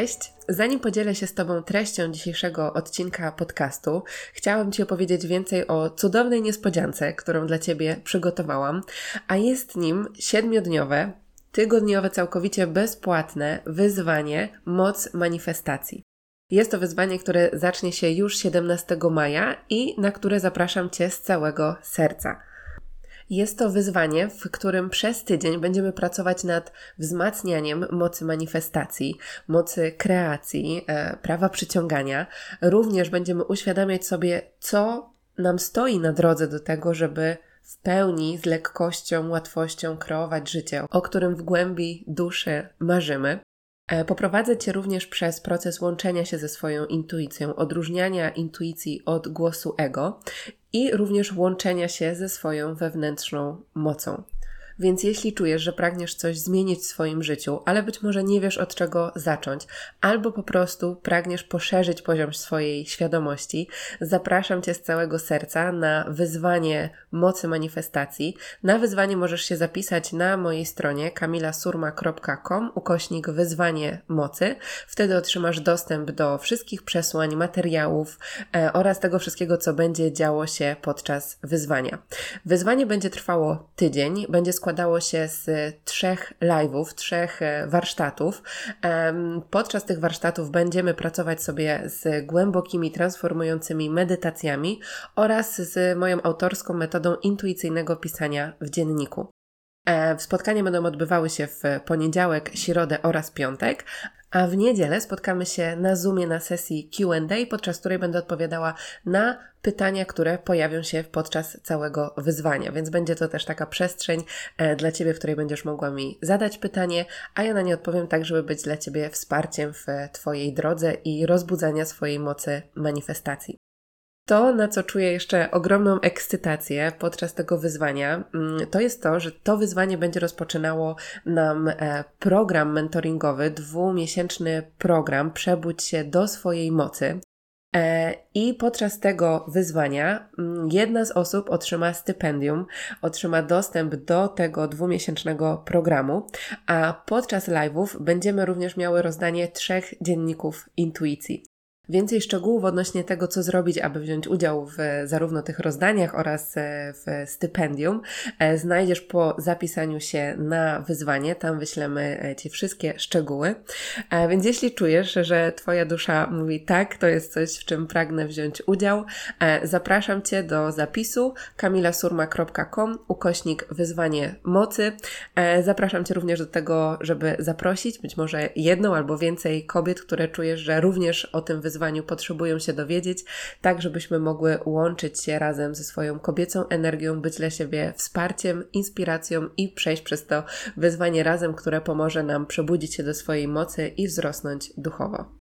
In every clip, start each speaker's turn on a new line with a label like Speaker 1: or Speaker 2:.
Speaker 1: Cześć! Zanim podzielę się z Tobą treścią dzisiejszego odcinka podcastu, chciałam Ci opowiedzieć więcej o cudownej niespodziance, którą dla Ciebie przygotowałam, a jest nim siedmiodniowe, tygodniowe, całkowicie bezpłatne wyzwanie Moc Manifestacji. Jest to wyzwanie, które zacznie się już 17 maja i na które zapraszam Cię z całego serca. Jest to wyzwanie, w którym przez tydzień będziemy pracować nad wzmacnianiem mocy manifestacji, mocy kreacji, e, prawa przyciągania. Również będziemy uświadamiać sobie, co nam stoi na drodze do tego, żeby w pełni, z lekkością, łatwością kreować życie, o którym w głębi duszy marzymy. E, poprowadzę Cię również przez proces łączenia się ze swoją intuicją, odróżniania intuicji od głosu ego i również łączenia się ze swoją wewnętrzną mocą. Więc jeśli czujesz, że pragniesz coś zmienić w swoim życiu, ale być może nie wiesz od czego zacząć, albo po prostu pragniesz poszerzyć poziom swojej świadomości, zapraszam Cię z całego serca na wyzwanie mocy manifestacji. Na wyzwanie możesz się zapisać na mojej stronie kamilasurma.com ukośnik wyzwanie mocy. Wtedy otrzymasz dostęp do wszystkich przesłań, materiałów e, oraz tego wszystkiego, co będzie działo się podczas wyzwania. Wyzwanie będzie trwało tydzień, będzie składane składało się z trzech live'ów, trzech e, warsztatów. Podczas tych warsztatów będziemy pracować sobie z głębokimi, transformującymi medytacjami oraz z moją autorską metodą intuicyjnego pisania w dzienniku. E, spotkania będą odbywały się w poniedziałek, środę oraz piątek, a w niedzielę spotkamy się na Zoomie na sesji QA, podczas której będę odpowiadała na pytania, które pojawią się podczas całego wyzwania. Więc będzie to też taka przestrzeń e, dla Ciebie, w której będziesz mogła mi zadać pytanie, a ja na nie odpowiem tak, żeby być dla Ciebie wsparciem w Twojej drodze i rozbudzania swojej mocy manifestacji. To, na co czuję jeszcze ogromną ekscytację podczas tego wyzwania, mm, to jest to, że to wyzwanie będzie rozpoczynało nam e, program mentoringowy, dwumiesięczny program Przebudź się do swojej mocy. E, I podczas tego wyzwania mm, jedna z osób otrzyma stypendium, otrzyma dostęp do tego dwumiesięcznego programu, a podczas live'ów będziemy również miały rozdanie trzech dzienników intuicji. Więcej szczegółów odnośnie tego, co zrobić, aby wziąć udział w zarówno tych rozdaniach oraz e, w stypendium, e, znajdziesz po zapisaniu się na wyzwanie. Tam wyślemy e, Ci wszystkie szczegóły. Więc jeśli czujesz, że Twoja dusza mówi tak, to jest coś, w czym pragnę wziąć udział, zapraszam Cię do zapisu kamilasurma.com ukośnik wyzwanie mocy. Zapraszam Cię również do tego, żeby zaprosić być może jedną albo więcej kobiet, które czujesz, że również o tym wyzwaniu wyzwaniu potrzebują się dowiedzieć, tak żebyśmy mogły łączyć się razem ze swoją kobiecą energią, być dla siebie wsparciem, inspiracją i przejść przez to wyzwanie razem, które pomoże nam przebudzić się do swojej mocy i wzrosnąć duchowo.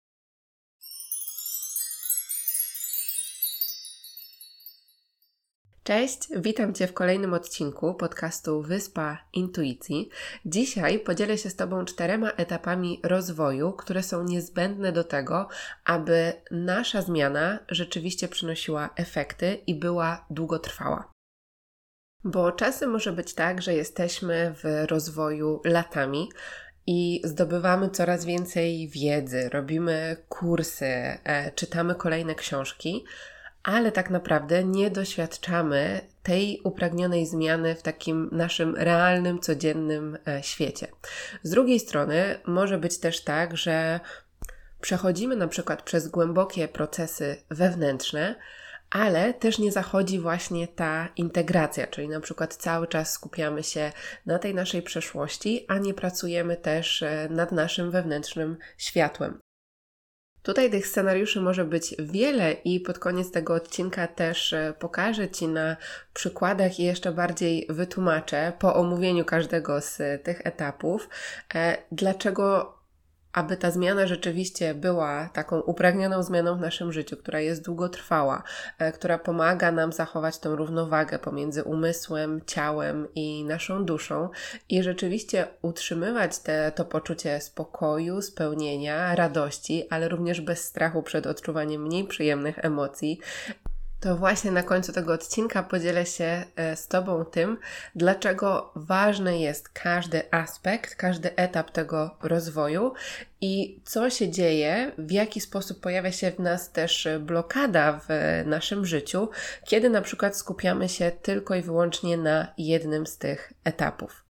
Speaker 1: Cześć, witam Cię w kolejnym odcinku podcastu Wyspa Intuicji. Dzisiaj podzielę się z Tobą czterema etapami rozwoju, które są niezbędne do tego, aby nasza zmiana rzeczywiście przynosiła efekty i była długotrwała. Bo czasem może być tak, że jesteśmy w rozwoju latami, i zdobywamy coraz więcej wiedzy, robimy kursy, e, czytamy kolejne książki, ale tak naprawdę nie doświadczamy tej upragnionej zmiany w takim naszym realnym, codziennym e, świecie. Z drugiej strony może być też tak, że przechodzimy na przykład przez głębokie procesy wewnętrzne, ale też nie zachodzi właśnie ta integracja, czyli na przykład cały czas skupiamy się na tej naszej przeszłości, a nie pracujemy też e, nad naszym wewnętrznym światłem. Tutaj tych scenariuszy może być wiele i pod koniec tego odcinka też e, pokażę Ci na przykładach i jeszcze bardziej wytłumaczę po omówieniu każdego z tych etapów, e, dlaczego aby ta zmiana rzeczywiście była taką upragnioną zmianą w naszym życiu, która jest długotrwała, e, która pomaga nam zachować tą równowagę pomiędzy umysłem, ciałem i naszą duszą i rzeczywiście utrzymywać te, to poczucie spokoju, spełnienia, radości, ale również bez strachu przed odczuwaniem mniej przyjemnych emocji to właśnie na końcu tego odcinka podzielę się e, z Tobą tym, dlaczego ważny jest każdy aspekt, każdy etap tego rozwoju i co się dzieje, w jaki sposób pojawia się w nas też blokada w naszym życiu, kiedy na przykład skupiamy się tylko i wyłącznie na jednym z tych etapów.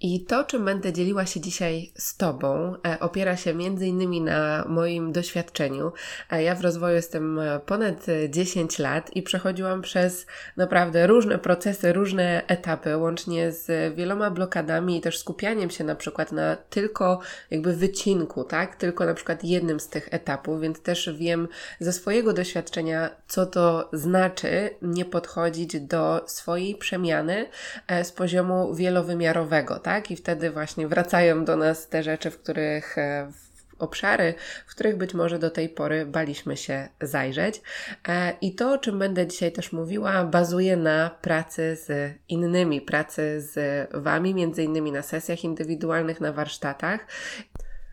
Speaker 1: I to, czym będę dzieliła się dzisiaj z Tobą, e, opiera się innymi na moim doświadczeniu. E, ja w rozwoju jestem e, ponad 10 lat i przechodziłam przez naprawdę różne procesy, różne etapy, łącznie z wieloma blokadami i też skupianiem się na przykład na tylko jakby wycinku, tak? Tylko na przykład jednym z tych etapów, więc też wiem ze swojego doświadczenia, co to znaczy nie podchodzić do swojej przemiany z poziomu wielowymiarowego, tak? I wtedy właśnie wracają do nas te rzeczy, w których e, obszary, w których być może do tej pory baliśmy się zajrzeć. E, I to, o czym będę dzisiaj też mówiła, bazuje na pracy z innymi, pracy z Wami, między innymi na sesjach indywidualnych, na warsztatach.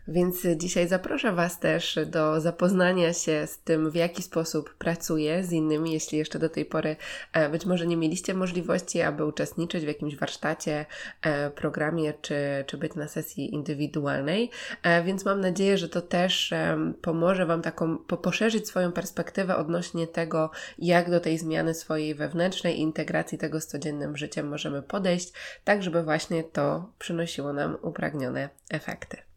Speaker 1: Więc dzisiaj zaproszę Was też do zapoznania się z tym, w jaki sposób pracuję z innymi, jeśli jeszcze do tej pory e, być może nie mieliście możliwości, aby uczestniczyć w jakimś warsztacie, e, programie czy, czy być na sesji indywidualnej. E, więc mam nadzieję, że to też pomoże Wam taką poszerzyć swoją perspektywę odnośnie tego, jak do tej zmiany swojej wewnętrznej integracji tego z codziennym życiem możemy podejść, tak żeby właśnie to przynosiło nam upragnione efekty.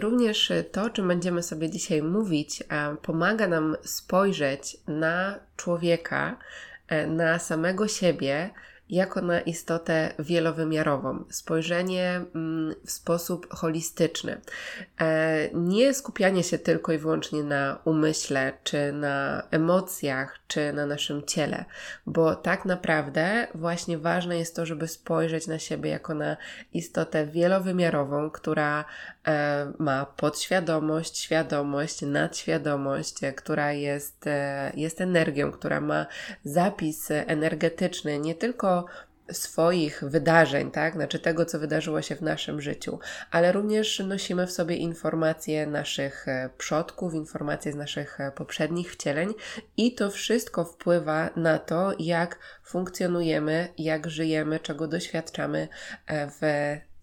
Speaker 1: Również to, o czym będziemy sobie dzisiaj mówić, pomaga nam spojrzeć na człowieka, e, na samego siebie jako na istotę wielowymiarową, spojrzenie mm, w sposób holistyczny. E, nie skupianie się tylko i wyłącznie na umyśle, czy na emocjach, czy na naszym ciele, bo tak naprawdę właśnie ważne jest to, żeby spojrzeć na siebie jako na istotę wielowymiarową, która ma podświadomość, świadomość, nadświadomość, e, która jest, jest energią, która ma zapis energetyczny nie tylko swoich wydarzeń, tak? Znaczy tego, co wydarzyło się w naszym życiu, ale również nosimy w sobie informacje naszych e, przodków, informacje z naszych e, poprzednich wcieleń i to wszystko wpływa na to, jak funkcjonujemy, jak żyjemy, czego doświadczamy e, w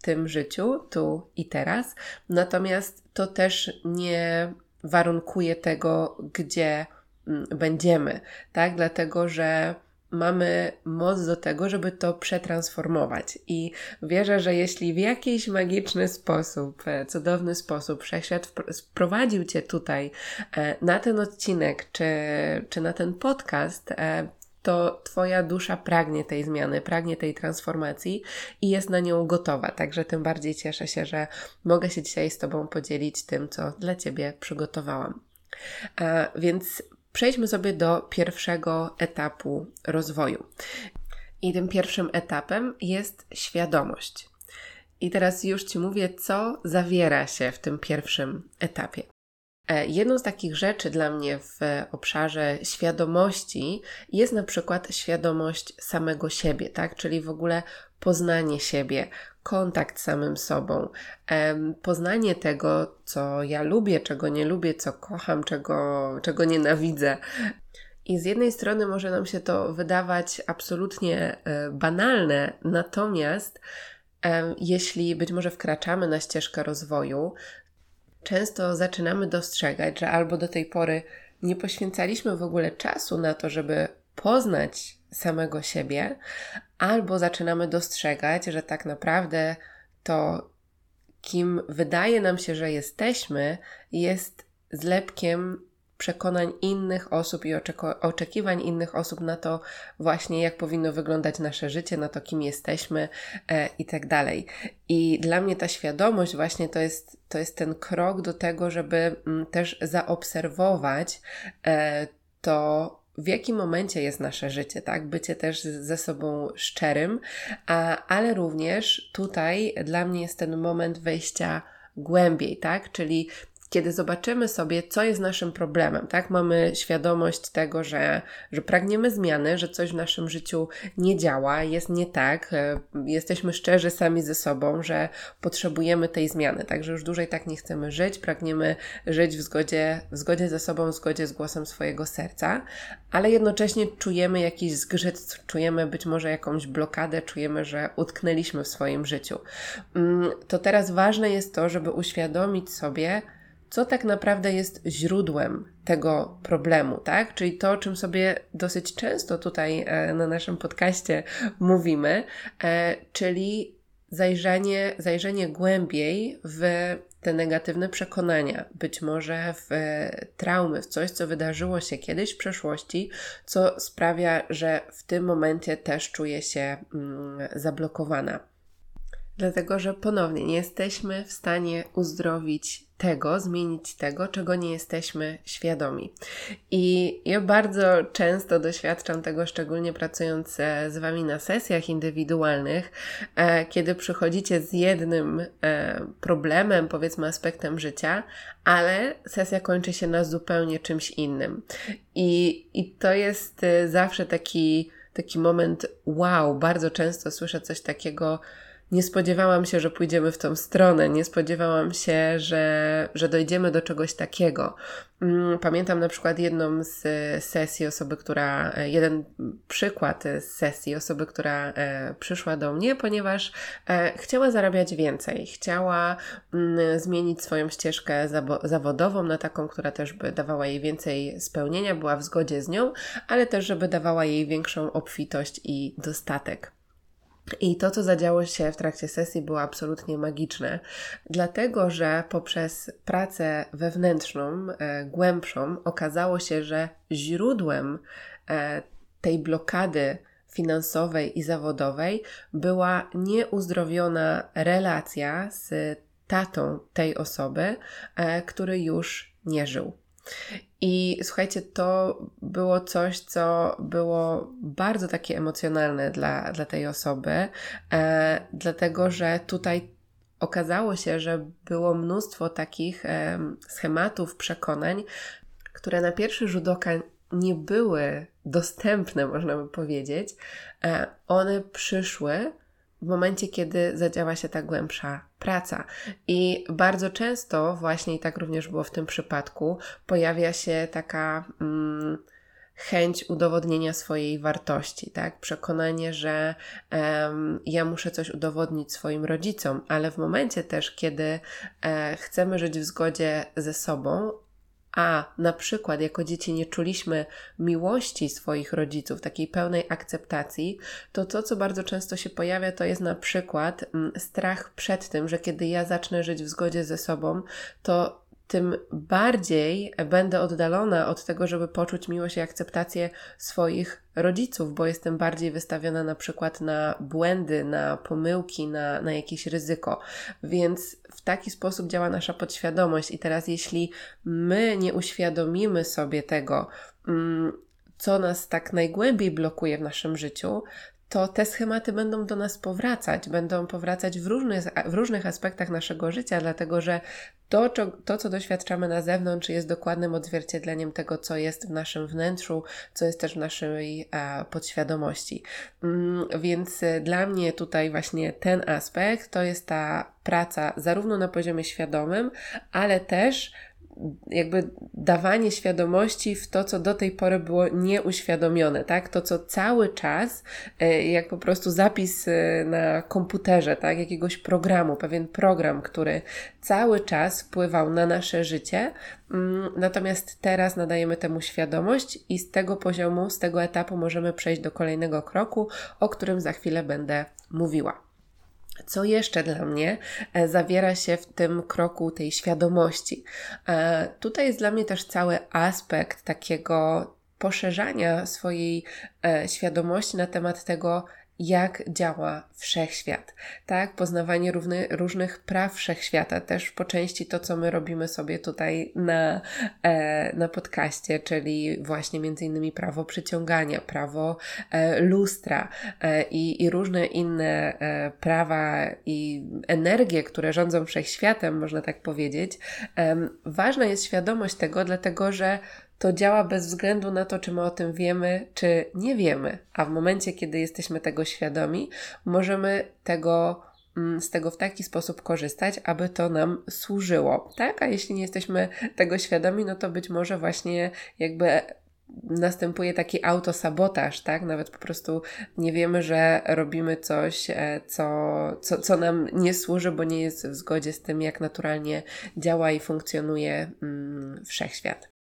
Speaker 1: tym życiu, tu i teraz. Natomiast to też nie warunkuje tego, gdzie mm, będziemy, tak? Dlatego, że mamy moc do tego, żeby to przetransformować. I wierzę, że jeśli w jakiś magiczny sposób, e, cudowny sposób wszechświat wprowadził Cię tutaj e, na ten odcinek, czy, czy na ten podcast, e, to Twoja dusza pragnie tej zmiany, pragnie tej transformacji i jest na nią gotowa. Także tym bardziej cieszę się, że mogę się dzisiaj z Tobą podzielić tym, co dla Ciebie przygotowałam. Więc Przejdźmy sobie do pierwszego etapu rozwoju. I tym pierwszym etapem jest świadomość. I teraz już Ci mówię, co zawiera się w tym pierwszym etapie. E, jedną z takich rzeczy dla mnie w obszarze świadomości jest na przykład świadomość samego siebie, tak? Czyli w ogóle poznanie siebie, kontakt z samym sobą, poznanie tego, co ja lubię, czego nie lubię, co kocham, czego, czego nienawidzę. I z jednej strony może nam się to wydawać absolutnie e, banalne, natomiast jeśli być może wkraczamy na ścieżkę rozwoju, często zaczynamy dostrzegać, że albo do tej pory nie poświęcaliśmy w ogóle czasu na to, żeby poznać samego siebie, albo zaczynamy dostrzegać, że tak naprawdę to, kim wydaje nam się, że jesteśmy, jest zlepkiem przekonań innych osób i oczekiwań innych osób na to właśnie, jak powinno wyglądać nasze życie, na to, kim jesteśmy e, i tak dalej. I dla mnie ta świadomość właśnie to jest, to jest ten krok do tego, żeby m, mm, też zaobserwować e, to, w jakim momencie jest nasze życie, tak? Bycie też ze sobą szczerym, a, ale również tutaj dla mnie jest ten moment wejścia głębiej, tak? Czyli kiedy zobaczymy sobie, co jest naszym problemem, tak? Mamy świadomość tego, że, że pragniemy zmiany, że coś w naszym życiu nie działa, jest nie tak, e, jesteśmy szczerzy sami ze sobą, że potrzebujemy tej zmiany, tak? Że już dłużej tak nie chcemy żyć, pragniemy żyć w zgodzie, w zgodzie ze sobą, w zgodzie z głosem swojego serca, ale jednocześnie czujemy jakiś zgrzyt, czujemy być może jakąś blokadę, czujemy, że utknęliśmy w swoim życiu. Mm, to teraz ważne jest to, żeby uświadomić sobie, co tak naprawdę jest źródłem tego problemu, tak? Czyli to, o czym sobie dosyć często tutaj e, na naszym podcaście mówimy, e, czyli zajrzenie, zajrzenie głębiej w te negatywne przekonania, być może w traumy, w coś, co wydarzyło się kiedyś w przeszłości, co sprawia, że w tym momencie też czuję się mm, zablokowana. Dlatego, że ponownie nie jesteśmy w stanie uzdrowić tego, zmienić tego, czego nie jesteśmy świadomi. I ja bardzo często doświadczam tego, szczególnie pracując e, z Wami na sesjach indywidualnych, e, kiedy przychodzicie z jednym e, problemem, powiedzmy aspektem życia, ale sesja kończy się na zupełnie czymś innym. I, i to jest zawsze taki, taki moment wow, bardzo często słyszę coś takiego, nie spodziewałam się, że pójdziemy w tą stronę, nie spodziewałam się, że, że dojdziemy do czegoś takiego. Mm, pamiętam na przykład jedną z sesji osoby, która, jeden przykład z sesji osoby, która e, przyszła do mnie, ponieważ e, chciała zarabiać więcej, chciała mm, zmienić swoją ścieżkę zawodową na taką, która też by dawała jej więcej spełnienia, była w zgodzie z nią, ale też, żeby dawała jej większą obfitość i dostatek. I to, co zadziało się w trakcie sesji, było absolutnie magiczne, dlatego że poprzez pracę wewnętrzną, e, głębszą, okazało się, że źródłem e, tej blokady finansowej i zawodowej była nieuzdrowiona relacja z tatą tej osoby, e, który już nie żył. I słuchajcie, to było coś, co było bardzo takie emocjonalne dla, dla tej osoby, e, dlatego że tutaj okazało się, że było mnóstwo takich e, schematów, przekonań, które na pierwszy rzut oka nie były dostępne, można by powiedzieć. E, one przyszły w momencie, kiedy zadziała się ta głębsza praca. I bardzo często, właśnie i tak również było w tym przypadku, pojawia się taka. Mm, chęć udowodnienia swojej wartości, tak? Przekonanie, że um, ja muszę coś udowodnić swoim rodzicom, ale w momencie też, kiedy e, chcemy żyć w zgodzie ze sobą, a na przykład jako dzieci nie czuliśmy miłości swoich rodziców, takiej pełnej akceptacji, to to, co bardzo często się pojawia, to jest na przykład mm, strach przed tym, że kiedy ja zacznę żyć w zgodzie ze sobą, to tym bardziej będę oddalona od tego, żeby poczuć miłość i akceptację swoich rodziców, bo jestem bardziej wystawiona na przykład na błędy, na pomyłki, na, na jakieś ryzyko. Więc w taki sposób działa nasza podświadomość. I teraz, jeśli my nie uświadomimy sobie tego, mm, co nas tak najgłębiej blokuje w naszym życiu, to te schematy będą do nas powracać, będą powracać w różnych, w różnych aspektach naszego życia, dlatego że to, to, co doświadczamy na zewnątrz, jest dokładnym odzwierciedleniem tego, co jest w naszym wnętrzu, co jest też w naszej a, podświadomości. Mm, więc e, dla mnie tutaj właśnie ten aspekt to jest ta praca zarówno na poziomie świadomym, ale też jakby dawanie świadomości w to, co do tej pory było nieuświadomione, tak? To, co cały czas, e, jak po prostu zapis e, na komputerze, tak? Jakiegoś programu, pewien program, który cały czas wpływał na nasze życie, mm, natomiast teraz nadajemy temu świadomość i z tego poziomu, z tego etapu możemy przejść do kolejnego kroku, o którym za chwilę będę mówiła. Co jeszcze dla mnie e, zawiera się w tym kroku tej świadomości? E, tutaj jest dla mnie też cały aspekt takiego poszerzania swojej e, świadomości na temat tego, jak działa wszechświat, tak? Poznawanie równy, różnych praw wszechświata, też po części to, co my robimy sobie tutaj na, e, na podcaście, czyli właśnie między innymi prawo przyciągania, prawo e, lustra e, i, i różne inne e, prawa i energie, które rządzą wszechświatem, można tak powiedzieć. ważna jest świadomość tego, dlatego że to działa bez względu na to, czy my o tym wiemy, czy nie wiemy. A w momencie, kiedy jesteśmy tego świadomi, możemy tego mm, z tego w taki sposób korzystać, aby to nam służyło, tak? A jeśli nie jesteśmy tego świadomi, no to być może właśnie jakby następuje taki autosabotaż, tak? Nawet po prostu nie wiemy, że robimy coś, e, co, co, co nam nie służy, bo nie jest w zgodzie z tym, jak naturalnie działa i funkcjonuje mm, wszechświat.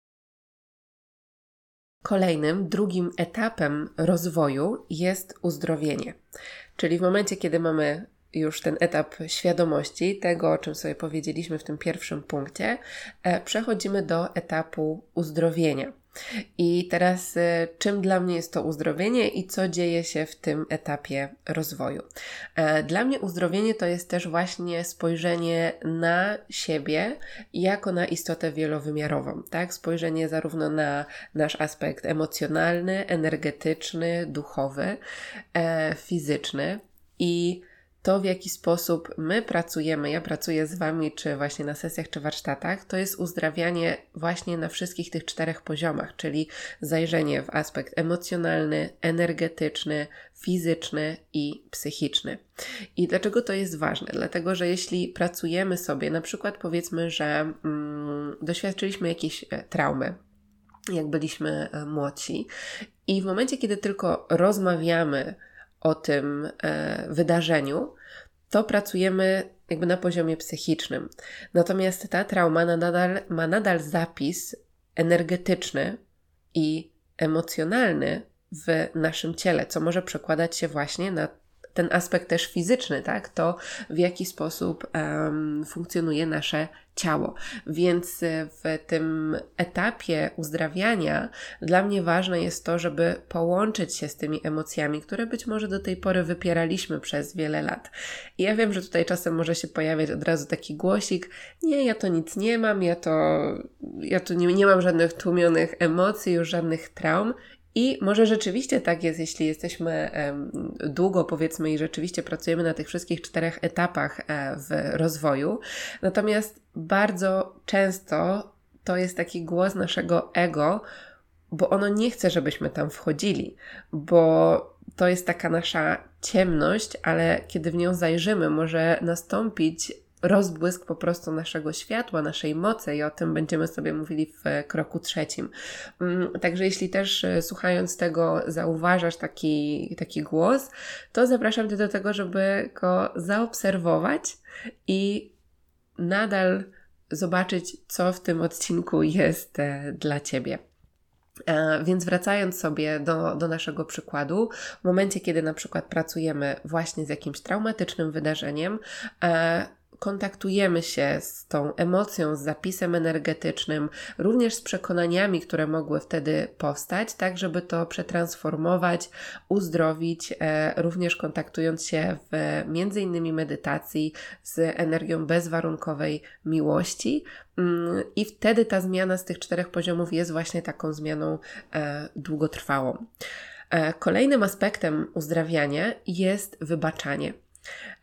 Speaker 1: Kolejnym, drugim etapem rozwoju jest uzdrowienie. Czyli w momencie, kiedy mamy już ten etap świadomości, tego o czym sobie powiedzieliśmy w tym pierwszym punkcie, e, przechodzimy do etapu uzdrowienia. I teraz, y, czym dla mnie jest to uzdrowienie i co dzieje się w tym etapie rozwoju? E, dla mnie uzdrowienie to jest też właśnie spojrzenie na siebie jako na istotę wielowymiarową, tak? Spojrzenie zarówno na nasz aspekt emocjonalny, energetyczny, duchowy, e, fizyczny i to, w jaki sposób my pracujemy, ja pracuję z Wami, czy właśnie na sesjach, czy warsztatach, to jest uzdrawianie właśnie na wszystkich tych czterech poziomach, czyli zajrzenie w aspekt emocjonalny, energetyczny, fizyczny i psychiczny. I dlaczego to jest ważne? Dlatego, że jeśli pracujemy sobie, na przykład powiedzmy, że mm, doświadczyliśmy jakiejś e, traumy, jak byliśmy e, młodsi, i w momencie, kiedy tylko rozmawiamy, o tym e, wydarzeniu, to pracujemy jakby na poziomie psychicznym. Natomiast ta trauma nadal, ma nadal zapis energetyczny i emocjonalny w naszym ciele, co może przekładać się właśnie na ten aspekt też fizyczny, tak? To w jaki sposób um, funkcjonuje nasze ciało. Więc e, w tym etapie uzdrawiania dla mnie ważne jest to, żeby połączyć się z tymi emocjami, które być może do tej pory wypieraliśmy przez wiele lat. I ja wiem, że tutaj czasem może się pojawiać od razu taki głosik: Nie, ja to nic nie mam, ja to, ja tu nie, nie mam żadnych tłumionych emocji, już żadnych traum. I może rzeczywiście tak jest, jeśli jesteśmy długo, powiedzmy, i rzeczywiście pracujemy na tych wszystkich czterech etapach e, w rozwoju. Natomiast bardzo często to jest taki głos naszego ego, bo ono nie chce, żebyśmy tam wchodzili, bo to jest taka nasza ciemność, ale kiedy w nią zajrzymy, może nastąpić rozbłysk po prostu naszego światła, naszej mocy i o tym będziemy sobie mówili w kroku trzecim. Mm, także jeśli też e, słuchając tego zauważasz taki, taki głos, to zapraszam Cię do tego, żeby go zaobserwować i nadal zobaczyć, co w tym odcinku jest e, dla Ciebie. E, więc wracając sobie do, do naszego przykładu, w momencie, kiedy na przykład pracujemy właśnie z jakimś traumatycznym wydarzeniem, kontaktujemy się z tą emocją, z zapisem energetycznym, również z przekonaniami, które mogły wtedy powstać, tak żeby to przetransformować, uzdrowić, e, również kontaktując się w między innymi medytacji z energią bezwarunkowej miłości. Mm, I wtedy ta zmiana z tych czterech poziomów jest właśnie taką zmianą e, długotrwałą. E, kolejnym aspektem uzdrawiania jest wybaczanie.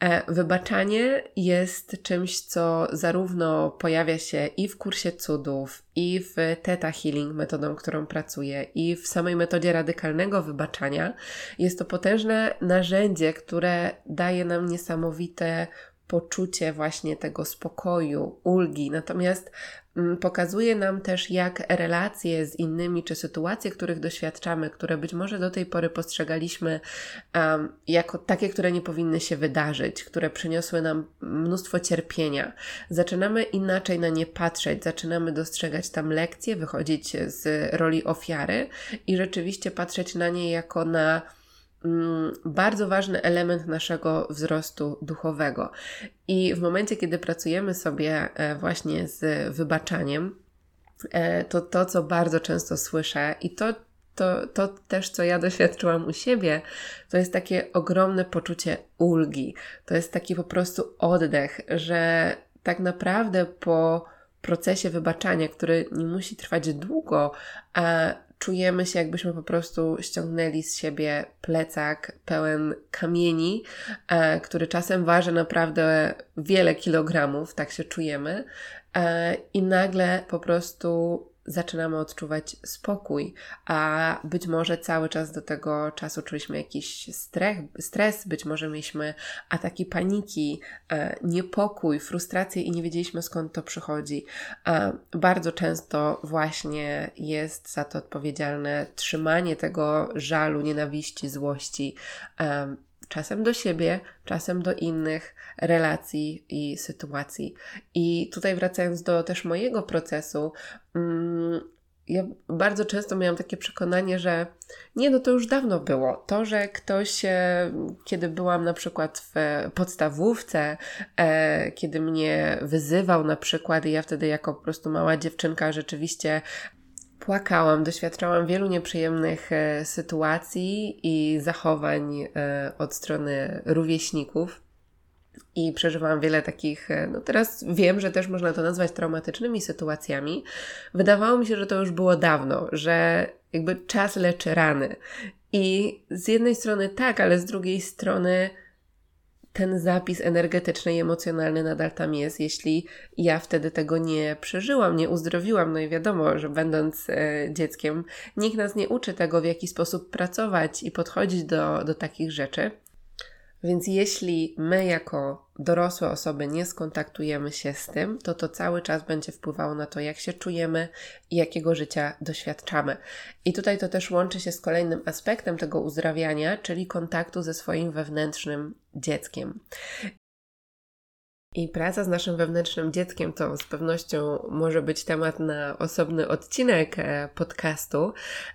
Speaker 1: E, wybaczanie jest czymś, co zarówno pojawia się i w kursie cudów, i w Theta Healing, metodą, którą pracuję, i w samej metodzie radykalnego wybaczania. Jest to potężne narzędzie, które daje nam niesamowite poczucie właśnie tego spokoju, ulgi. Natomiast mm, pokazuje nam też, jak relacje z innymi, czy sytuacje, których doświadczamy, które być może do tej pory postrzegaliśmy um, jako takie, które nie powinny się wydarzyć, które przyniosły nam mnóstwo cierpienia, zaczynamy inaczej na nie patrzeć, zaczynamy dostrzegać tam lekcje, wychodzić z roli ofiary i rzeczywiście patrzeć na nie jako na bardzo ważny element naszego wzrostu duchowego. I w momencie, kiedy pracujemy sobie e, właśnie z wybaczaniem, e, to to, co bardzo często słyszę i to, to, to też, co ja doświadczyłam u siebie, to jest takie ogromne poczucie ulgi. To jest taki po prostu oddech, że tak naprawdę po procesie wybaczania, który nie musi trwać długo, a czujemy się, jakbyśmy po prostu ściągnęli z siebie plecak pełen kamieni, e, który czasem waży naprawdę wiele kilogramów, tak się czujemy, e, i nagle po prostu zaczynamy odczuwać spokój, a być może cały czas do tego czasu czuliśmy jakiś stres, stres być może mieliśmy ataki paniki, e, niepokój, frustrację i nie wiedzieliśmy skąd to przychodzi. E, bardzo często właśnie jest za to odpowiedzialne trzymanie tego żalu, nienawiści, złości. Czasem do siebie, czasem do innych relacji i sytuacji. I tutaj wracając do też mojego procesu, mm, ja bardzo często miałam takie przekonanie, że nie, no to już dawno było. To, że ktoś, e, kiedy byłam na przykład w podstawówce, e, kiedy mnie wyzywał na przykład i ja wtedy jako po prostu mała dziewczynka rzeczywiście płakałam, doświadczałam wielu nieprzyjemnych e, sytuacji i zachowań e, od strony rówieśników. I przeżywałam wiele takich, e, no teraz wiem, że też można to nazwać traumatycznymi sytuacjami. Wydawało mi się, że to już było dawno, że jakby czas leczy rany. I z jednej strony tak, ale z drugiej strony ten zapis energetyczny i emocjonalny nadal tam jest, jeśli ja wtedy tego nie przeżyłam, nie uzdrowiłam. No i wiadomo, że będąc e, dzieckiem, nikt nas nie uczy tego, w jaki sposób pracować i podchodzić do, do takich rzeczy. Więc jeśli my jako dorosłe osoby nie skontaktujemy się z tym, to to cały czas będzie wpływało na to, jak się czujemy i jakiego życia doświadczamy. I tutaj to też łączy się z kolejnym aspektem tego uzdrawiania, czyli kontaktu ze swoim wewnętrznym dzieckiem. I praca z naszym wewnętrznym dzieckiem to z pewnością może być temat na osobny odcinek e, podcastu.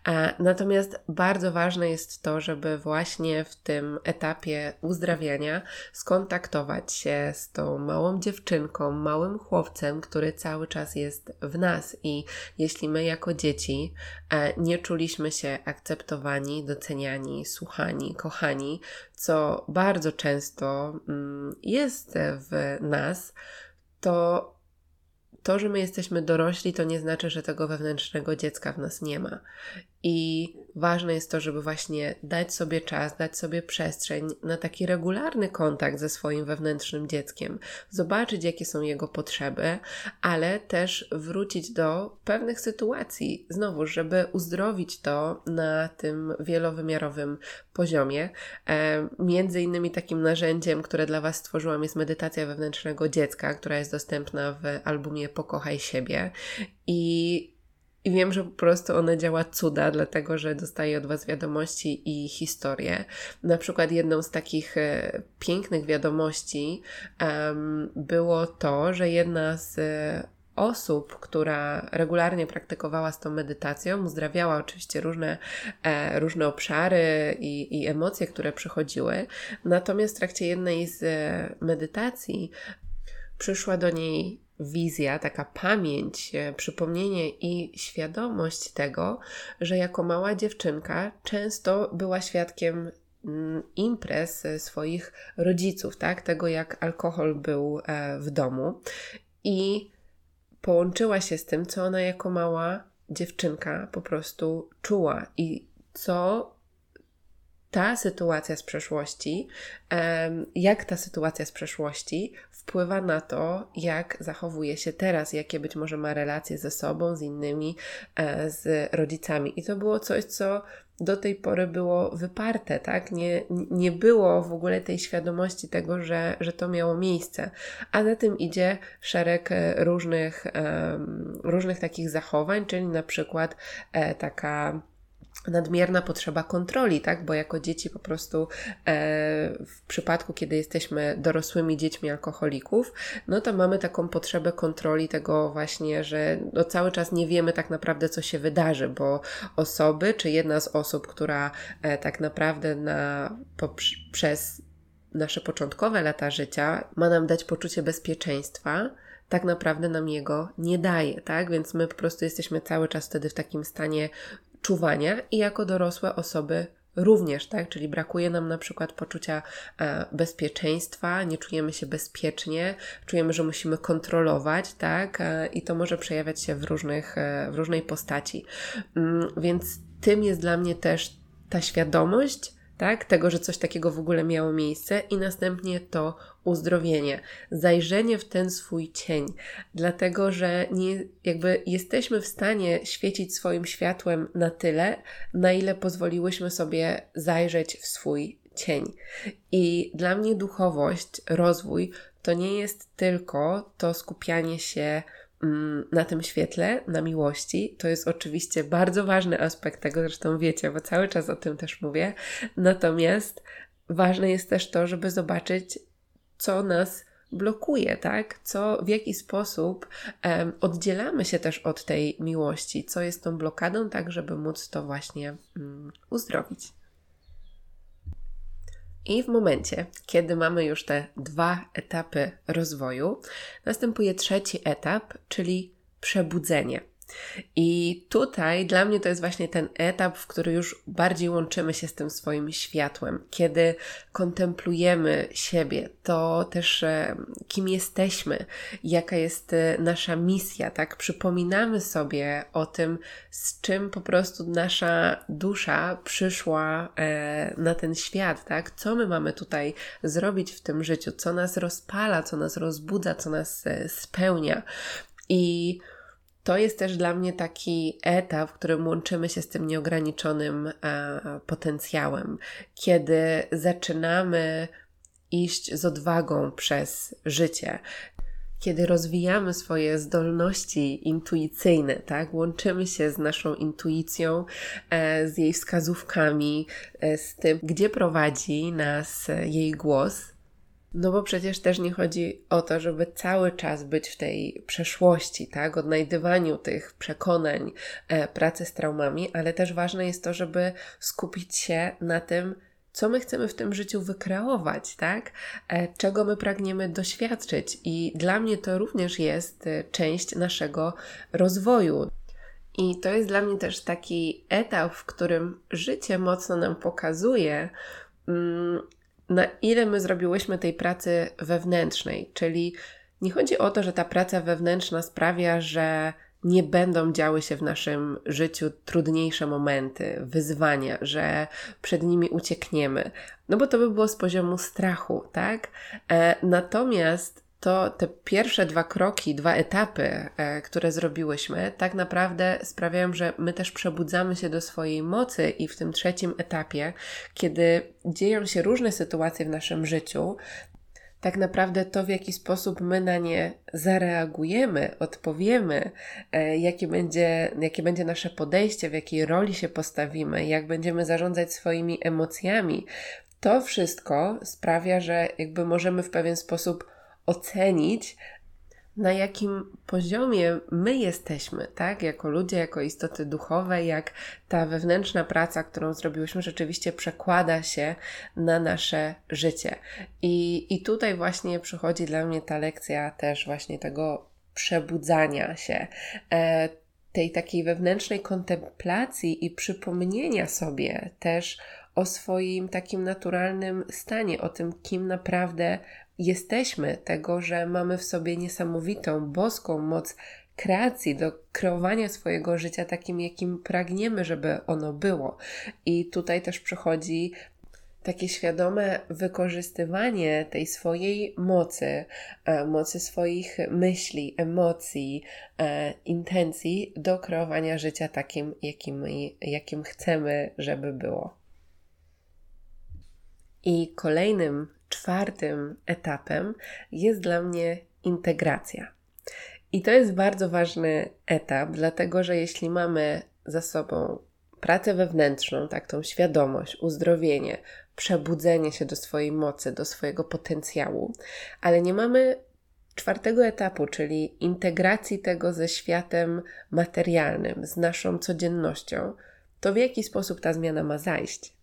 Speaker 1: E, natomiast bardzo ważne jest to, żeby właśnie w tym etapie uzdrawiania skontaktować się z tą małą dziewczynką, małym chłopcem, który cały czas jest w nas. I jeśli my jako dzieci nie czuliśmy się akceptowani, doceniani, słuchani, kochani, co bardzo często mm, jest w nas, to to, że my jesteśmy dorośli, to nie znaczy, że tego wewnętrznego dziecka w nas nie ma. I ważne jest to, żeby właśnie dać sobie czas, dać sobie przestrzeń na taki regularny kontakt ze swoim wewnętrznym dzieckiem, zobaczyć, jakie są jego potrzeby, ale też wrócić do pewnych sytuacji, znowu, żeby uzdrowić to na tym wielowymiarowym poziomie. E, między innymi takim narzędziem, które dla Was stworzyłam, jest medytacja wewnętrznego dziecka, która jest dostępna w albumie Pokochaj siebie. I i wiem, że po prostu ona działa cuda, dlatego że dostaję od Was wiadomości i historie. Na przykład jedną z takich e, pięknych wiadomości um, było to, że jedna z e, osób, która regularnie praktykowała z tą medytacją, uzdrawiała oczywiście różne, e, różne obszary i, i emocje, które przychodziły. Natomiast w trakcie jednej z e, medytacji przyszła do niej wizja, taka pamięć, e, przypomnienie i świadomość tego, że jako mała dziewczynka często była świadkiem mm, imprez e, swoich rodziców, tak? Tego jak alkohol był e, w domu i połączyła się z tym, co ona jako mała dziewczynka po prostu czuła i co ta sytuacja z przeszłości, jak ta sytuacja z przeszłości wpływa na to, jak zachowuje się teraz, jakie być może ma relacje ze sobą, z innymi, e, z rodzicami. I to było coś, co do tej pory było wyparte, tak? Nie, nie było w ogóle tej świadomości tego, że, że to miało miejsce. A za tym idzie szereg e, różnych, różnych takich zachowań, czyli na przykład e, taka nadmierna potrzeba kontroli, tak? Bo jako dzieci po prostu e, w przypadku, kiedy jesteśmy dorosłymi dziećmi alkoholików, no to mamy taką potrzebę kontroli tego właśnie, że no cały czas nie wiemy tak naprawdę, co się wydarzy, bo osoby, czy jedna z osób, która e, tak naprawdę na, po, przez nasze początkowe lata życia ma nam dać poczucie bezpieczeństwa, tak naprawdę nam jego nie daje, tak? Więc my po prostu jesteśmy cały czas wtedy w takim stanie czuwania i jako dorosłe osoby również, tak? Czyli brakuje nam na przykład poczucia e, bezpieczeństwa, nie czujemy się bezpiecznie, czujemy, że musimy kontrolować, tak? E, I to może przejawiać się w, różnych, e, w różnej postaci. Mm, więc tym jest dla mnie też ta świadomość, tak? Tego, że coś takiego w ogóle miało miejsce i następnie to uzdrowienie, zajrzenie w ten swój cień, dlatego że nie, jakby jesteśmy w stanie świecić swoim światłem na tyle, na ile pozwoliłyśmy sobie zajrzeć w swój cień. I dla mnie duchowość, rozwój to nie jest tylko to skupianie się na tym świetle, na miłości. To jest oczywiście bardzo ważny aspekt tego, zresztą wiecie, bo cały czas o tym też mówię. Natomiast ważne jest też to, żeby zobaczyć, co nas blokuje, tak? Co, w jaki sposób um, oddzielamy się też od tej miłości, co jest tą blokadą, tak, żeby móc to właśnie um, uzdrowić. I w momencie, kiedy mamy już te dwa etapy rozwoju, następuje trzeci etap, czyli przebudzenie. I tutaj dla mnie to jest właśnie ten etap, w który już bardziej łączymy się z tym swoim światłem, kiedy kontemplujemy siebie, to też e, kim jesteśmy, jaka jest e, nasza misja, tak? Przypominamy sobie o tym, z czym po prostu nasza dusza przyszła e, na ten świat, tak? Co my mamy tutaj zrobić w tym życiu, co nas rozpala, co nas rozbudza, co nas spełnia. I to jest też dla mnie taki etap, w którym łączymy się z tym nieograniczonym e, potencjałem, kiedy zaczynamy iść z odwagą przez życie, kiedy rozwijamy swoje zdolności intuicyjne, tak? Łączymy się z naszą intuicją, e, z jej wskazówkami, e, z tym, gdzie prowadzi nas jej głos, no bo przecież też nie chodzi o to, żeby cały czas być w tej przeszłości, tak, odnajdywaniu tych przekonań, e, pracy z traumami, ale też ważne jest to, żeby skupić się na tym, co my chcemy w tym życiu wykreować, tak? E, czego my pragniemy doświadczyć. I dla mnie to również jest e, część naszego rozwoju. I to jest dla mnie też taki etap, w którym życie mocno nam pokazuje, mm, na ile my zrobiłyśmy tej pracy wewnętrznej. Czyli nie chodzi o to, że ta praca wewnętrzna sprawia, że nie będą działy się w naszym życiu trudniejsze momenty, wyzwania, że przed nimi uciekniemy. No bo to by było z poziomu strachu, tak? E, natomiast to te pierwsze dwa kroki, dwa etapy, e, które zrobiłyśmy, tak naprawdę sprawiają, że my też przebudzamy się do swojej mocy i w tym trzecim etapie, kiedy dzieją się różne sytuacje w naszym życiu, tak naprawdę to, w jaki sposób my na nie zareagujemy, odpowiemy, e, jakie będzie, jakie będzie nasze podejście, w jakiej roli się postawimy, jak będziemy zarządzać swoimi emocjami, to wszystko sprawia, że jakby możemy w pewien sposób ocenić, na jakim poziomie my jesteśmy, tak, jako ludzie, jako istoty duchowe, jak ta wewnętrzna praca, którą zrobiłyśmy, rzeczywiście przekłada się na nasze życie. I, i tutaj właśnie przychodzi dla mnie ta lekcja też właśnie tego przebudzania się, e, tej takiej wewnętrznej kontemplacji i przypomnienia sobie też o swoim takim naturalnym stanie, o tym, kim naprawdę jesteśmy, tego, że mamy w sobie niesamowitą, boską moc kreacji, do kreowania swojego życia takim, jakim pragniemy, żeby ono było. I tutaj też przychodzi takie świadome wykorzystywanie tej swojej mocy, e, mocy swoich myśli, emocji, e, intencji do kreowania życia takim, jakim, jakim chcemy, żeby było. I kolejnym czwartym etapem jest dla mnie integracja. I to jest bardzo ważny etap, dlatego że jeśli mamy za sobą pracę wewnętrzną, tak, tą świadomość, uzdrowienie, przebudzenie się do swojej mocy, do swojego potencjału, ale nie mamy czwartego etapu, czyli integracji tego ze światem materialnym, z naszą codziennością, to w jaki sposób ta zmiana ma zajść?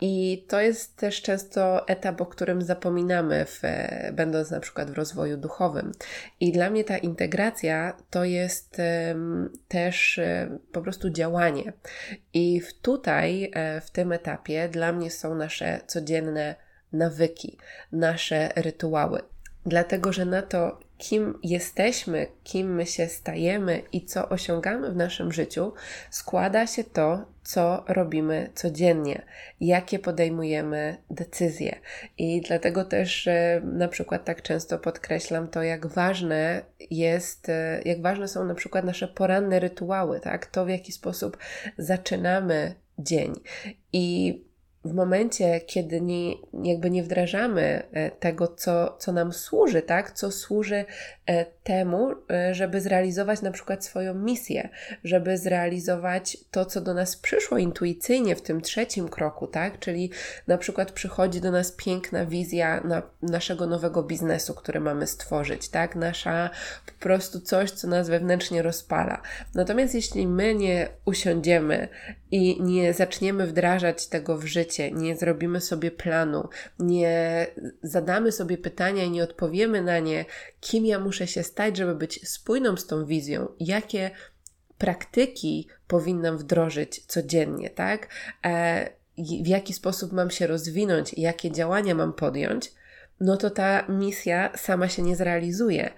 Speaker 1: I to jest też często etap, o którym zapominamy, w, będąc na przykład w rozwoju duchowym. I dla mnie ta integracja to jest też um, po prostu działanie. I tutaj, um, w tym etapie, dla mnie są nasze codzienne nawyki, nasze rytuały. Dlatego, że na to, kim jesteśmy, kim my się stajemy i co osiągamy w naszym życiu, składa się to, co robimy codziennie, jakie podejmujemy decyzje. I dlatego też na przykład tak często podkreślam to, jak ważne jest, e, jak ważne są na przykład nasze poranne rytuały, tak? To w jaki sposób zaczynamy dzień. I w momencie, kiedy nie, jakby nie wdrażamy e, tego, co, co nam służy, tak? co służy e, temu, e, żeby zrealizować na przykład swoją misję, żeby zrealizować to, co do nas przyszło intuicyjnie w tym trzecim kroku, tak? czyli na przykład przychodzi do nas piękna wizja na naszego nowego biznesu, który mamy stworzyć, tak? nasza po prostu coś, co nas wewnętrznie rozpala. Natomiast jeśli my nie usiądziemy i nie zaczniemy wdrażać tego w życie, nie zrobimy sobie planu, nie zadamy sobie pytania i nie odpowiemy na nie, kim ja muszę się stać, żeby być spójną z tą wizją, jakie praktyki powinnam wdrożyć codziennie, tak? E, w jaki sposób mam się rozwinąć, jakie działania mam podjąć, no to ta misja sama się nie zrealizuje.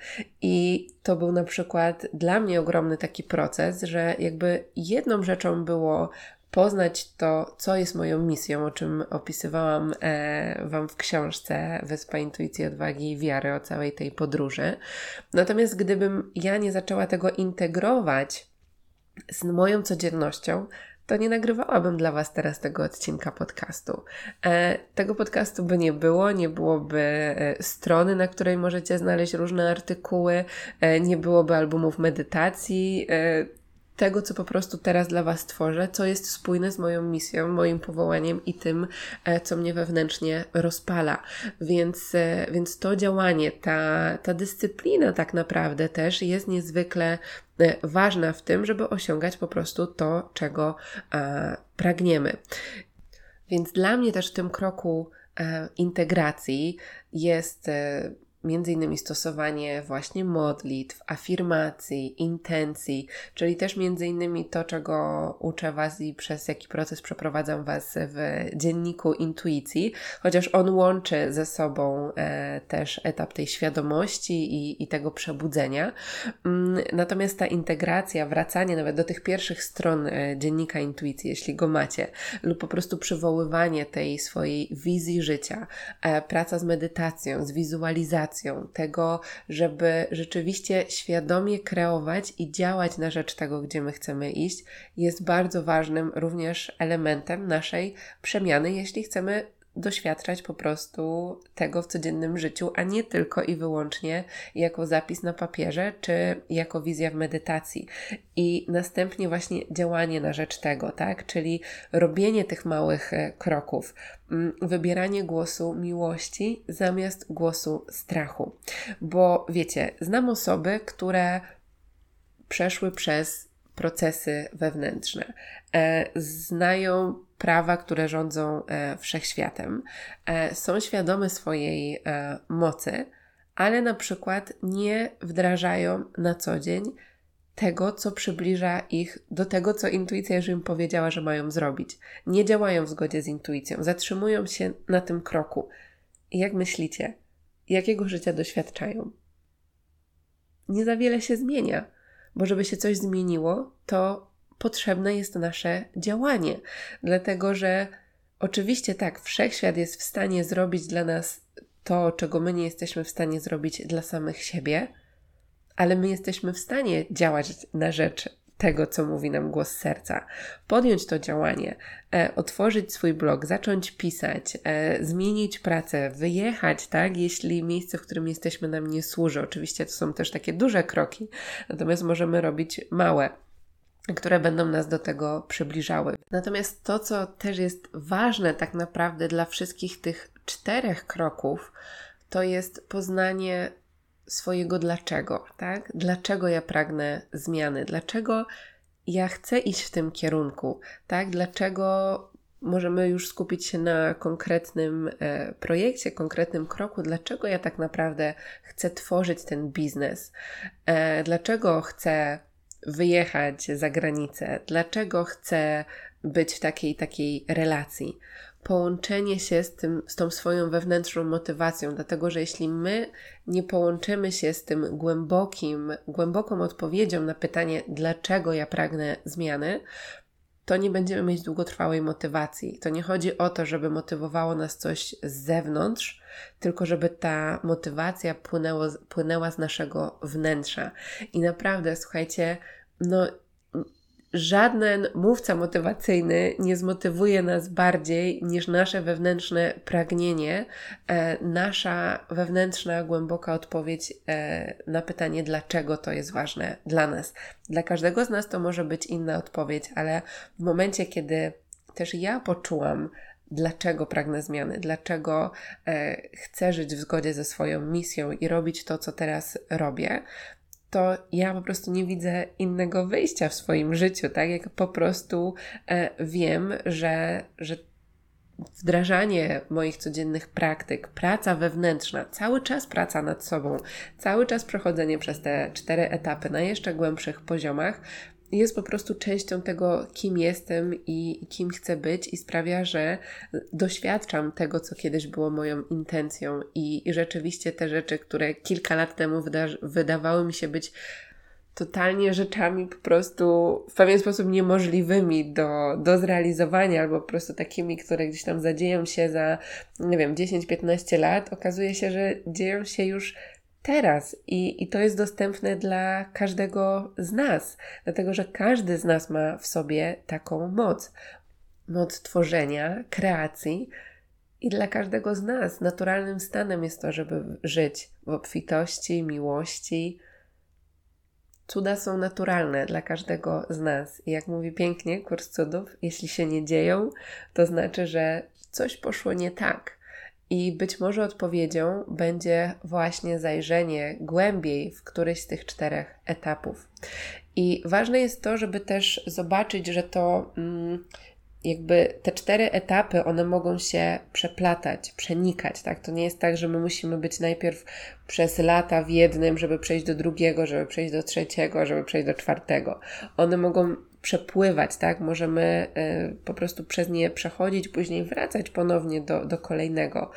Speaker 1: I to był na przykład dla mnie ogromny taki proces, że jakby jedną rzeczą było poznać to, co jest moją misją, o czym opisywałam e, Wam w książce Wyspa Intuicji, Odwagi i Wiary o całej tej podróży. Natomiast gdybym ja nie zaczęła tego integrować z moją codziennością, to nie nagrywałabym dla Was teraz tego odcinka podcastu. E, tego podcastu by nie było, nie byłoby e, strony, na której możecie znaleźć różne artykuły, e, nie byłoby albumów medytacji. E, tego, co po prostu teraz dla Was tworzę, co jest spójne z moją misją, moim powołaniem i tym, e, co mnie wewnętrznie rozpala. Więc, e, więc to działanie, ta, ta dyscyplina tak naprawdę też jest niezwykle e, ważna w tym, żeby osiągać po prostu to, czego pragniemy. Więc dla mnie też w tym kroku integracji jest między innymi stosowanie właśnie modlitw, afirmacji, intencji, czyli też między innymi to, czego uczę Was i przez jaki proces przeprowadzam Was w dzienniku intuicji, chociaż on łączy ze sobą e, też etap tej świadomości i, i tego przebudzenia. Mm, natomiast ta integracja, wracanie nawet do tych pierwszych stron e, dziennika intuicji, jeśli go macie, lub po prostu przywoływanie tej swojej wizji życia, e, praca z medytacją, z wizualizacją, tego, żeby rzeczywiście świadomie kreować i działać na rzecz tego, gdzie my chcemy iść, jest bardzo ważnym również elementem naszej przemiany, jeśli chcemy doświadczać po prostu tego w codziennym życiu, a nie tylko i wyłącznie jako zapis na papierze czy jako wizja w medytacji. I następnie właśnie działanie na rzecz tego, tak? Czyli robienie tych małych e, kroków, mm, wybieranie głosu miłości zamiast głosu strachu. Bo wiecie, znam osoby, które przeszły przez procesy wewnętrzne, e, znają prawa, które rządzą e, wszechświatem, e, są świadome swojej mocy, ale na przykład nie wdrażają na co dzień tego, co przybliża ich do tego, co intuicja już im powiedziała, że mają zrobić. Nie działają w zgodzie z intuicją, zatrzymują się na tym kroku. Jak myślicie, jakiego życia doświadczają? Nie za wiele się zmienia bo żeby się coś zmieniło, to potrzebne jest nasze działanie. Dlatego, że oczywiście tak, wszechświat jest w stanie zrobić dla nas to, czego my nie jesteśmy w stanie zrobić dla samych siebie, ale my jesteśmy w stanie działać na rzecz tego, co mówi nam głos serca. Podjąć to działanie, e, otworzyć swój blog, zacząć pisać, e, zmienić pracę, wyjechać, tak, jeśli miejsce, w którym jesteśmy nam nie służy. Oczywiście to są też takie duże kroki, natomiast możemy robić małe. Które będą nas do tego przybliżały. Natomiast to, co też jest ważne tak naprawdę dla wszystkich tych czterech kroków, to jest poznanie swojego dlaczego, tak? Dlaczego ja pragnę zmiany? Dlaczego ja chcę iść w tym kierunku, tak? Dlaczego możemy już skupić się na konkretnym e, projekcie, konkretnym kroku, dlaczego ja tak naprawdę chcę tworzyć ten biznes, e, dlaczego chcę wyjechać za granicę, dlaczego chcę być w takiej takiej relacji. Połączenie się z, tym, z tą swoją wewnętrzną motywacją, dlatego że jeśli my nie połączymy się z tym głębokim, głęboką odpowiedzią na pytanie, dlaczego ja pragnę zmiany, to nie będziemy mieć długotrwałej motywacji. To nie chodzi o to, żeby motywowało nas coś z zewnątrz, tylko żeby ta motywacja płynęło, płynęła z naszego wnętrza. I naprawdę, słuchajcie, no żaden mówca motywacyjny nie zmotywuje nas bardziej niż nasze wewnętrzne pragnienie, e, nasza wewnętrzna, głęboka odpowiedź e, na pytanie, dlaczego to jest ważne dla nas. Dla każdego z nas to może być inna odpowiedź, ale w momencie, kiedy też ja poczułam, dlaczego pragnę zmiany, dlaczego e, chcę żyć w zgodzie ze swoją misją i robić to, co teraz robię, to ja po prostu nie widzę innego wyjścia w swoim życiu, tak? Jak po prostu e, wiem, że, że wdrażanie moich codziennych praktyk, praca wewnętrzna, cały czas praca nad sobą, cały czas przechodzenie przez te cztery etapy na jeszcze głębszych poziomach jest po prostu częścią tego, kim jestem i kim chcę być, i sprawia, że doświadczam tego, co kiedyś było moją intencją. I, rzeczywiście te rzeczy, które kilka lat temu wyda- wydawały mi się być totalnie rzeczami po prostu w pewien sposób niemożliwymi do, do zrealizowania, albo po prostu takimi, które gdzieś tam zadzieją się za, nie wiem, 10-15 lat, okazuje się, że dzieją się już teraz i, i to jest dostępne dla każdego z nas, dlatego że każdy z nas ma w sobie taką moc. Moc tworzenia, kreacji, i dla każdego z nas naturalnym stanem jest to, żeby żyć w obfitości, miłości. Cuda są naturalne dla każdego z nas. I jak mówi pięknie kurs cudów, jeśli się nie dzieją, to znaczy, że coś poszło nie tak. I być może odpowiedzią będzie właśnie zajrzenie głębiej w któryś z tych czterech etapów. I ważne jest to, żeby też zobaczyć, że to mm, jakby te cztery etapy, one mogą się przeplatać, przenikać, tak? To nie jest tak, że my musimy być najpierw przez lata w jednym, żeby przejść do drugiego, żeby przejść do trzeciego, żeby przejść do czwartego. One mogą przepływać, tak? Możemy y, po prostu przez nie przechodzić, później wracać ponownie do, do kolejnego.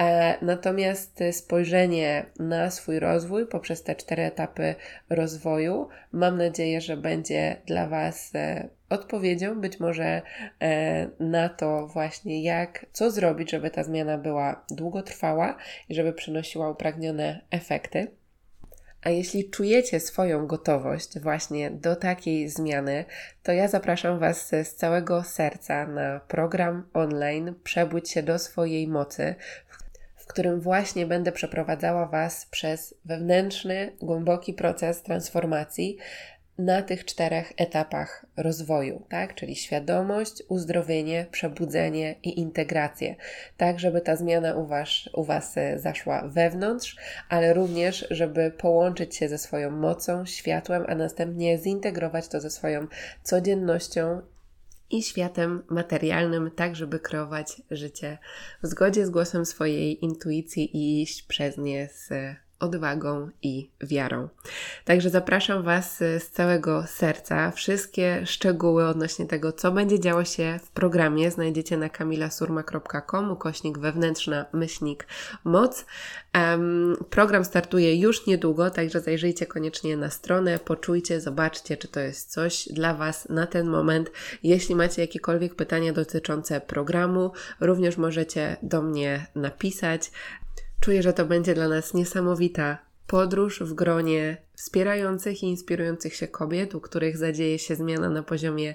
Speaker 1: E, natomiast spojrzenie na swój rozwój poprzez te cztery etapy rozwoju, mam nadzieję, że będzie dla Was e, odpowiedzią być może e, na to właśnie jak, co zrobić, żeby ta zmiana była długotrwała i żeby przynosiła upragnione efekty. A jeśli czujecie swoją gotowość właśnie do takiej zmiany, to ja zapraszam Was z całego serca na program online Przebudź się do swojej mocy, w którym właśnie będę przeprowadzała Was przez wewnętrzny, głęboki proces transformacji, na tych czterech etapach rozwoju, tak? Czyli świadomość, uzdrowienie, przebudzenie i integrację, tak żeby ta zmiana u was, u was e, zaszła wewnątrz, ale również, żeby połączyć się ze swoją mocą, światłem, a następnie zintegrować to ze swoją codziennością i światem materialnym, tak żeby kreować życie w zgodzie z głosem swojej intuicji i iść przez nie z odwagą i wiarą. Także zapraszam Was y, z całego serca. Wszystkie szczegóły odnośnie tego, co będzie działo się w programie, znajdziecie na kamilasurma.com ukośnik wewnętrzna myślnik moc. Um, program startuje już niedługo, także zajrzyjcie koniecznie na stronę, poczujcie, zobaczcie, czy to jest coś dla Was na ten moment. Jeśli macie jakiekolwiek pytania dotyczące programu, również możecie do mnie napisać. Czuję, że to będzie dla nas niesamowita podróż w gronie wspierających i inspirujących się kobiet, u których zadzieje się zmiana na poziomie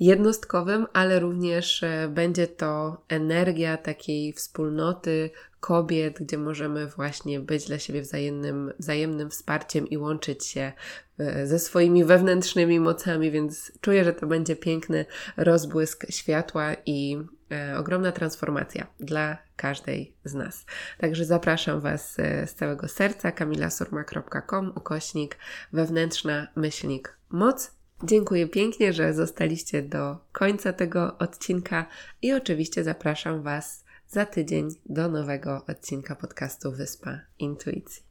Speaker 1: jednostkowym, ale również e, będzie to energia takiej wspólnoty kobiet, gdzie możemy właśnie być dla siebie wzajemnym, wzajemnym wsparciem i łączyć się e, ze swoimi wewnętrznymi mocami, więc czuję, że to będzie piękny rozbłysk światła i ogromna transformacja dla każdej z nas. Także zapraszam Was e, z całego serca kamilasurma.com ukośnik wewnętrzna myślnik moc. Dziękuję pięknie, że zostaliście do końca tego odcinka i oczywiście zapraszam Was za tydzień do nowego odcinka podcastu Wyspa Intuicji.